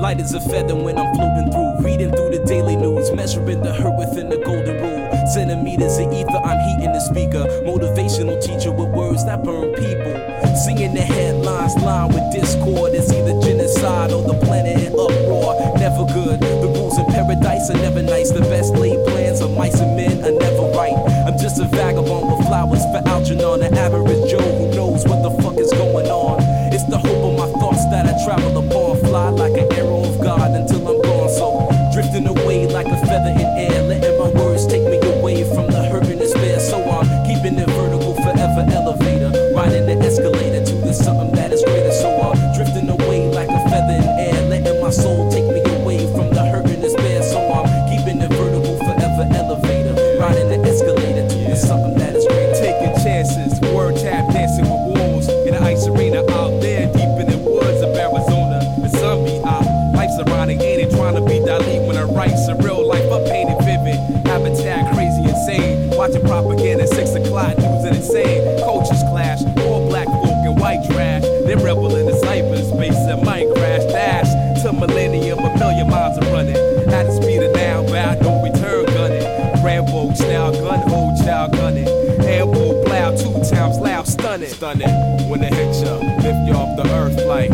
Light as a feather when I'm floating through. Reading through the daily news. Measuring the hurt within the golden rule. Centimeters of ether, I'm heating the speaker. Motivational teacher with words that burn people. Singing the headlines, line with discord. It's either genocide or the planet in uproar. Never good. The rules in paradise are never nice. The best laid plans of mice and men are never right. I'm just a vagabond with flowers for Algernon. An average Joe who knows what the fuck is going on. It's the hope of my thoughts that I travel upon. Fly like Watching propaganda, six o'clock news and insane. Cultures clash, all black folk and white trash. They rebel in the cyberspace and might crash, dash to millennium, a million miles are running. At the speed of now, bound no return gunning. Rambo style gun, hold child gunning. Ambo plow two times loud, stunning. Stunning. When they hit ya, lift you off the earth like,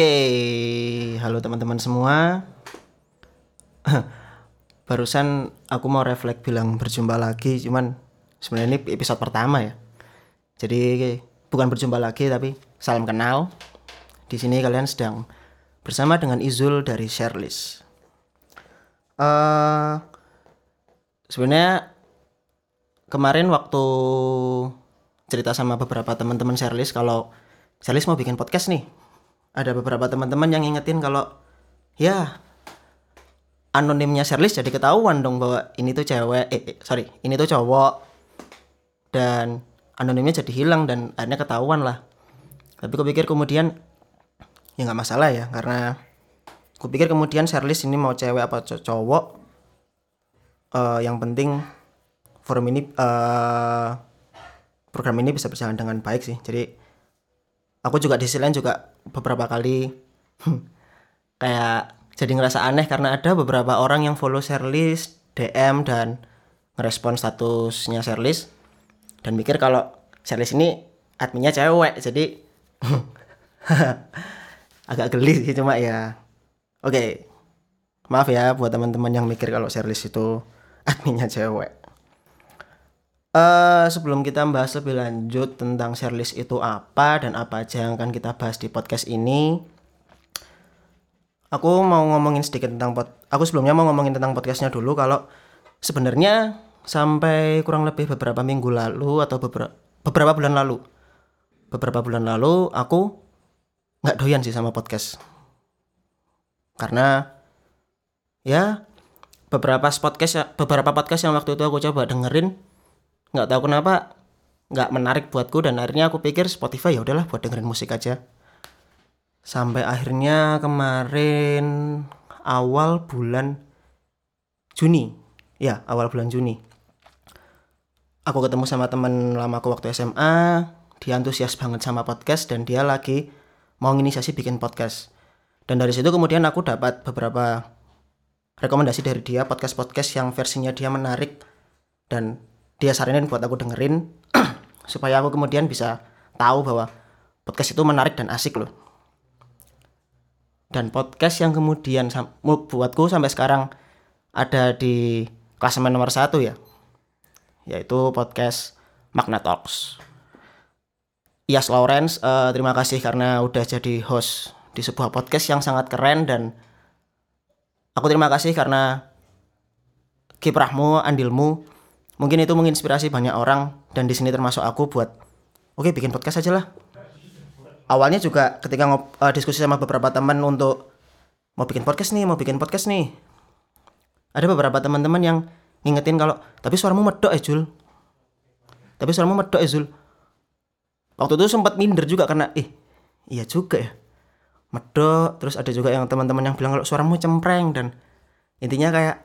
Oke, halo teman-teman semua. Barusan aku mau refleks bilang berjumpa lagi, cuman sebenarnya ini episode pertama ya. Jadi bukan berjumpa lagi tapi salam kenal. Di sini kalian sedang bersama dengan Izul dari Sharelist. Eh sebenarnya kemarin waktu cerita sama beberapa teman-teman Sharelist kalau Sharelist mau bikin podcast nih ada beberapa teman-teman yang ngingetin kalau ya anonimnya Sherlis jadi ketahuan dong bahwa ini tuh cewek eh, eh, sorry ini tuh cowok. Dan anonimnya jadi hilang dan akhirnya ketahuan lah. Tapi aku pikir kemudian ya nggak masalah ya karena aku pikir kemudian Sherlis ini mau cewek apa co- cowok eh, yang penting forum ini eh, program ini bisa berjalan dengan baik sih. Jadi aku juga di sisi lain juga beberapa kali kayak jadi ngerasa aneh karena ada beberapa orang yang follow Sherlis DM dan ngerespon statusnya Sherlis dan mikir kalau Sherlis ini adminnya cewek jadi agak geli sih cuma ya. Oke maaf ya buat teman-teman yang mikir kalau Sherlis itu adminnya cewek Eh, sebelum kita bahas lebih lanjut tentang Sherlis itu apa dan apa aja yang akan kita bahas di podcast ini, aku mau ngomongin sedikit tentang pod. Aku sebelumnya mau ngomongin tentang podcastnya dulu. Kalau sebenarnya sampai kurang lebih beberapa minggu lalu atau beberapa beberapa bulan lalu, beberapa bulan lalu aku nggak doyan sih sama podcast karena ya beberapa podcast ya- beberapa podcast yang waktu itu aku coba dengerin nggak tahu kenapa nggak menarik buatku dan akhirnya aku pikir Spotify ya udahlah buat dengerin musik aja. Sampai akhirnya kemarin awal bulan Juni. Ya awal bulan Juni. Aku ketemu sama teman lamaku waktu SMA dia antusias banget sama podcast dan dia lagi mau inisiasi bikin podcast. Dan dari situ kemudian aku dapat beberapa rekomendasi dari dia podcast-podcast yang versinya dia menarik dan dia saranin buat aku dengerin supaya aku kemudian bisa tahu bahwa podcast itu menarik dan asik loh. Dan podcast yang kemudian sam- buatku sampai sekarang ada di klasemen nomor satu ya yaitu podcast Magna Talks. Yas Lawrence eh, terima kasih karena udah jadi host di sebuah podcast yang sangat keren dan aku terima kasih karena kiprahmu andilmu mungkin itu menginspirasi banyak orang dan di sini termasuk aku buat oke bikin podcast aja lah awalnya juga ketika ngop- eh, diskusi sama beberapa teman untuk mau bikin podcast nih, mau bikin podcast nih. Ada beberapa teman-teman yang ngingetin kalau tapi suaramu medok ya Jul. Tapi suaramu medok ya Jul. Waktu itu sempat minder juga karena ih iya juga ya. Medok, terus ada juga yang teman-teman yang bilang kalau suaramu cempreng dan intinya kayak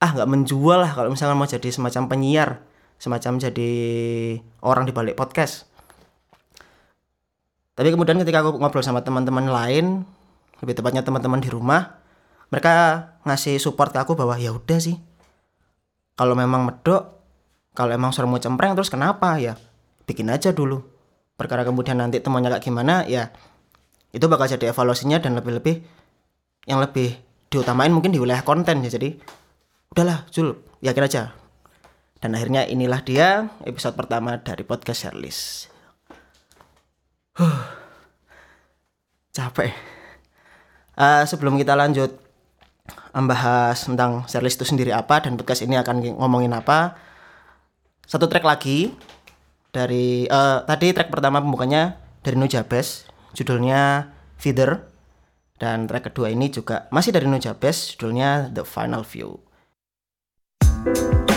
ah nggak menjual lah kalau misalnya mau jadi semacam penyiar, semacam jadi orang di balik podcast. Tapi kemudian ketika aku ngobrol sama teman-teman lain, lebih tepatnya teman-teman di rumah, mereka ngasih support ke aku bahwa ya udah sih. Kalau memang medok, kalau emang suaramu cempreng terus kenapa ya? Bikin aja dulu. Perkara kemudian nanti temannya kayak gimana ya itu bakal jadi evaluasinya dan lebih-lebih yang lebih diutamain mungkin di wilayah konten ya jadi udahlah Jul yakin aja dan akhirnya inilah dia episode pertama dari podcast Sherlis capek. Eh, sebelum kita lanjut membahas tentang series itu sendiri apa dan podcast ini akan ngomongin apa, satu track lagi dari eh, tadi track pertama pembukanya dari Nujabes, judulnya Feeder, dan track kedua ini juga masih dari Nujabes, judulnya The Final View. Bye.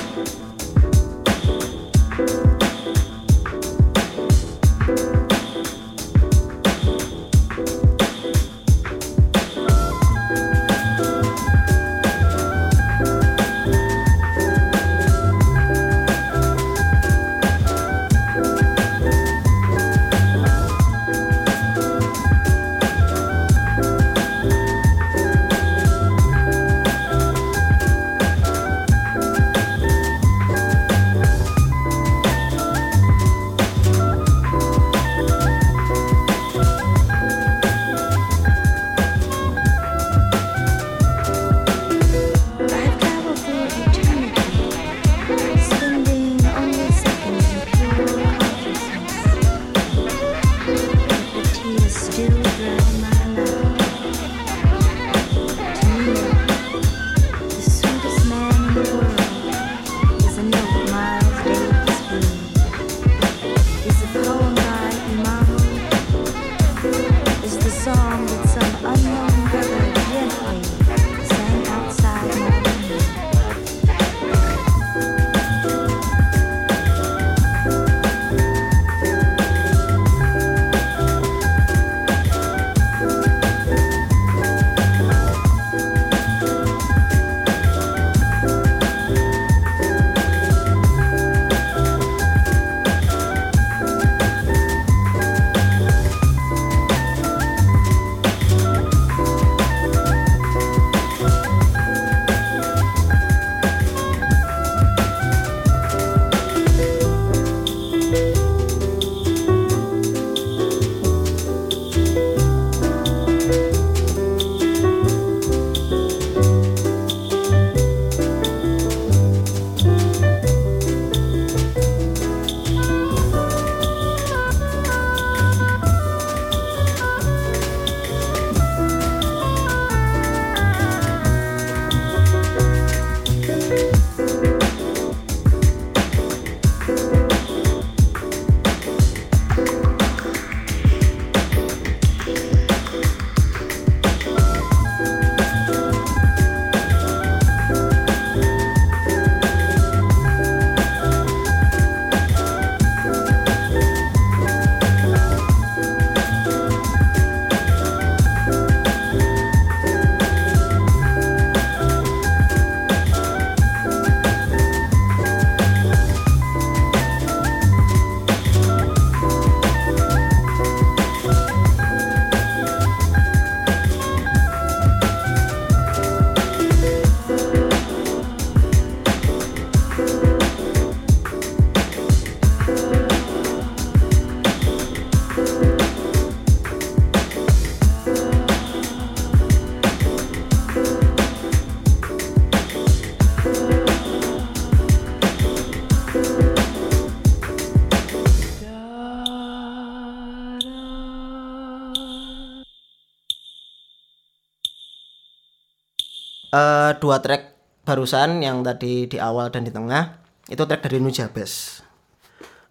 Eh, dua track barusan yang tadi di awal dan di tengah itu track dari Nujabes.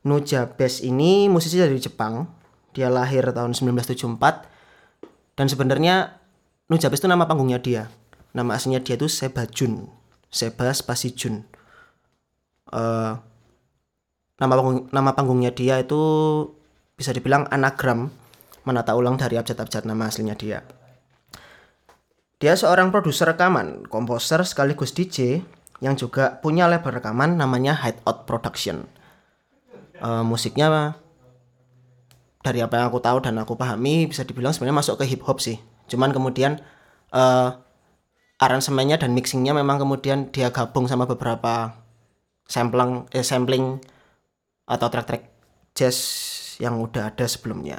Nujabes ini musisi dari Jepang. Dia lahir tahun 1974 dan sebenarnya Nujabes itu nama panggungnya dia. Nama aslinya dia itu Seba Jun. Seba spasi Jun. Eh, nama panggung, nama panggungnya dia itu bisa dibilang anagram menata ulang dari abjad-abjad nama aslinya dia. Dia seorang produser rekaman, komposer sekaligus DJ yang juga punya label rekaman namanya Hideout Production. Eh, musiknya dari apa yang aku tahu dan aku pahami bisa dibilang sebenarnya masuk ke hip hop sih. Cuman kemudian eh aransemennya dan mixingnya memang kemudian dia gabung sama beberapa sampling eh, sampling atau track-track jazz yang udah ada sebelumnya.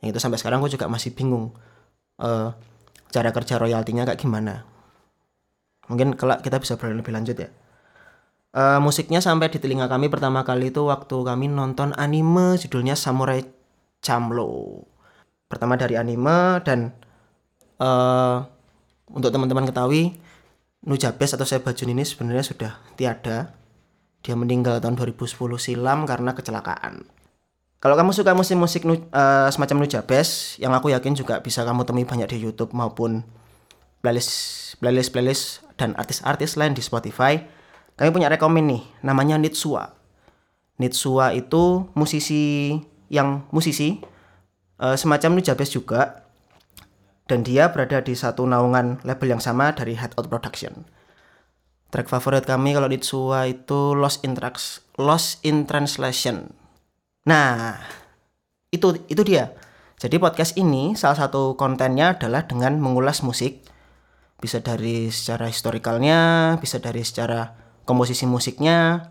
Yang itu sampai sekarang aku juga masih bingung eh cara kerja royaltinya kayak gimana. Mungkin kelak kita bisa berani lebih lanjut ya. Eh, musiknya sampai di telinga kami pertama kali itu waktu kami nonton anime judulnya Samurai Champloo. Pertama dari anime dan eh untuk teman-teman ketahui Nujabes atau Sebajun ini sebenarnya sudah tiada. Dia meninggal tahun 2010 silam karena kecelakaan. Kalau kamu suka musik-musik eh, semacam Nujabes, yang aku yakin juga bisa kamu temui banyak di YouTube maupun playlist playlist playlist dan artis-artis lain di Spotify. Kami punya rekomen nih, namanya Nitsua. Nitsua itu musisi yang musisi eh, semacam Nujabes juga dan dia berada di satu naungan label yang sama dari Headout Production. Track favorit kami kalau Nitsua itu Lost in Trans- Lost in Translation. Nah, itu itu dia. Jadi podcast ini salah satu kontennya adalah dengan mengulas musik. Bisa dari secara historikalnya, bisa dari secara komposisi musiknya.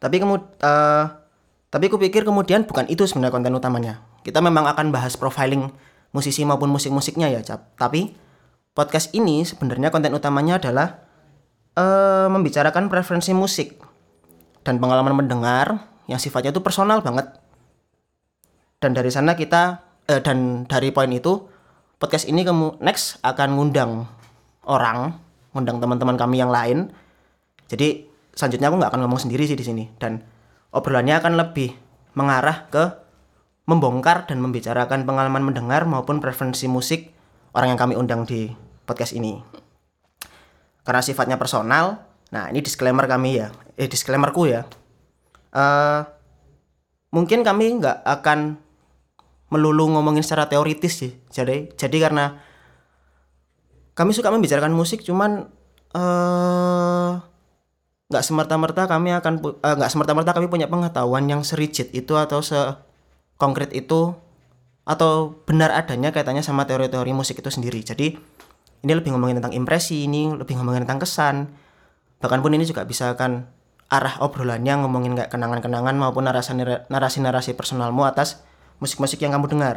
Tapi kemudian tapi aku pikir kemudian bukan itu sebenarnya konten utamanya. Kita memang akan bahas profiling musisi maupun musik-musiknya ya, Cap. Tapi podcast ini sebenarnya konten utamanya adalah eh membicarakan preferensi musik dan pengalaman mendengar yang sifatnya itu personal banget. Dan dari sana kita eh, dan dari poin itu podcast ini kamu next akan ngundang orang, ngundang teman-teman kami yang lain. Jadi selanjutnya aku nggak akan ngomong sendiri sih di sini dan obrolannya akan lebih mengarah ke membongkar dan membicarakan pengalaman mendengar maupun preferensi musik orang yang kami undang di podcast ini. Karena sifatnya personal, nah ini disclaimer kami ya, eh disclaimerku ya. Eh mungkin kami nggak akan melulu ngomongin secara teoritis sih. Jadi jadi karena kami suka membicarakan musik, cuman eh nggak semerta-merta kami akan eh, nggak semerta-merta kami punya pengetahuan yang serigid itu atau sekonkret itu atau benar adanya kaitannya sama teori-teori musik itu sendiri. Jadi ini lebih ngomongin tentang impresi, ini lebih ngomongin tentang kesan. Bahkan pun ini juga bisa akan arah obrolannya ngomongin kayak kenangan-kenangan maupun narasi- narasi-narasi personalmu atas musik-musik yang kamu dengar.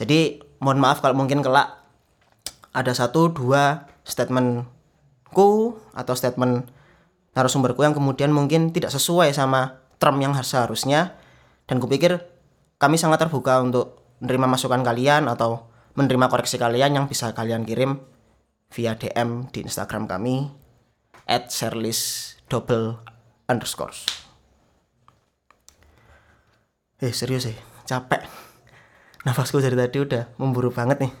Jadi mohon maaf kalau mungkin kelak ada satu dua statementku atau statement narasumberku yang kemudian mungkin tidak sesuai sama term yang seharusnya dan kupikir kami sangat terbuka untuk menerima masukan kalian atau menerima koreksi kalian yang bisa kalian kirim via DM di Instagram kami at double underscore eh serius sih capek. Nafasku dari tadi udah memburu banget nih.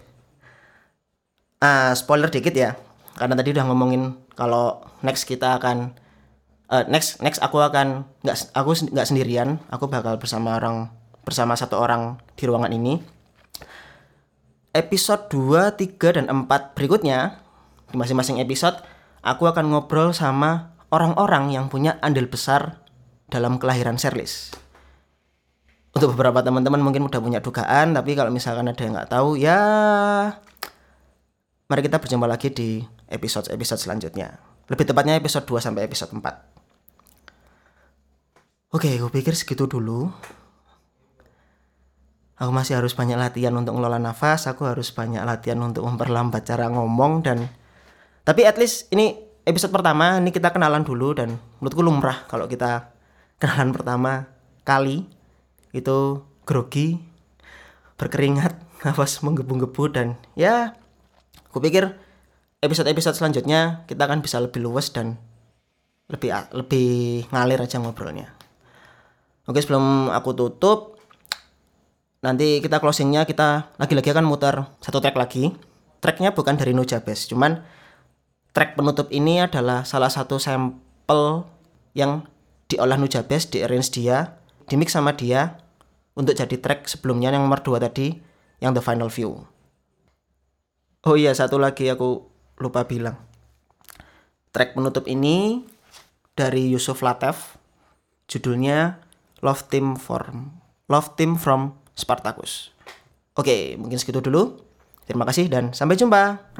Ah spoiler dikit ya. Karena tadi udah ngomongin kalau next kita akan eh, next next aku akan nggak aku nggak sendirian. Aku bakal bersama orang bersama satu orang di ruangan ini. Episode 2, 3, dan 4 berikutnya di masing-masing episode aku akan ngobrol sama orang-orang yang punya andil besar dalam kelahiran Serlis untuk beberapa teman-teman mungkin udah punya dugaan tapi kalau misalkan ada yang nggak tahu ya mari kita berjumpa lagi di episode-episode selanjutnya. Lebih tepatnya episode 2 sampai episode 4 oke gue pikir segitu dulu. Aku masih harus banyak latihan untuk ngelola nafas aku harus banyak latihan untuk memperlambat cara ngomong dan tapi at least ini episode pertama ini kita kenalan dulu dan menurutku lumrah kalau kita kenalan pertama kali itu grogi berkeringat nafas menggebu-gebu dan ya aku pikir episode-episode selanjutnya kita akan bisa lebih luwes dan lebih lebih ngalir aja ngobrolnya. Oke sebelum aku tutup nanti kita closingnya kita lagi-lagi akan muter satu track lagi. Tracknya bukan dari Nujabes, cuman track penutup ini adalah salah satu sampel yang diolah Nujabes, di arrange dia, di mix sama dia untuk jadi track sebelumnya yang nomor 2 tadi yang The Final View. Oh iya, satu lagi aku lupa bilang. Track penutup ini dari Yusuf Latef, judulnya Love Team from Love Team from Spartacus. Oke, mungkin segitu dulu. Terima kasih dan sampai jumpa.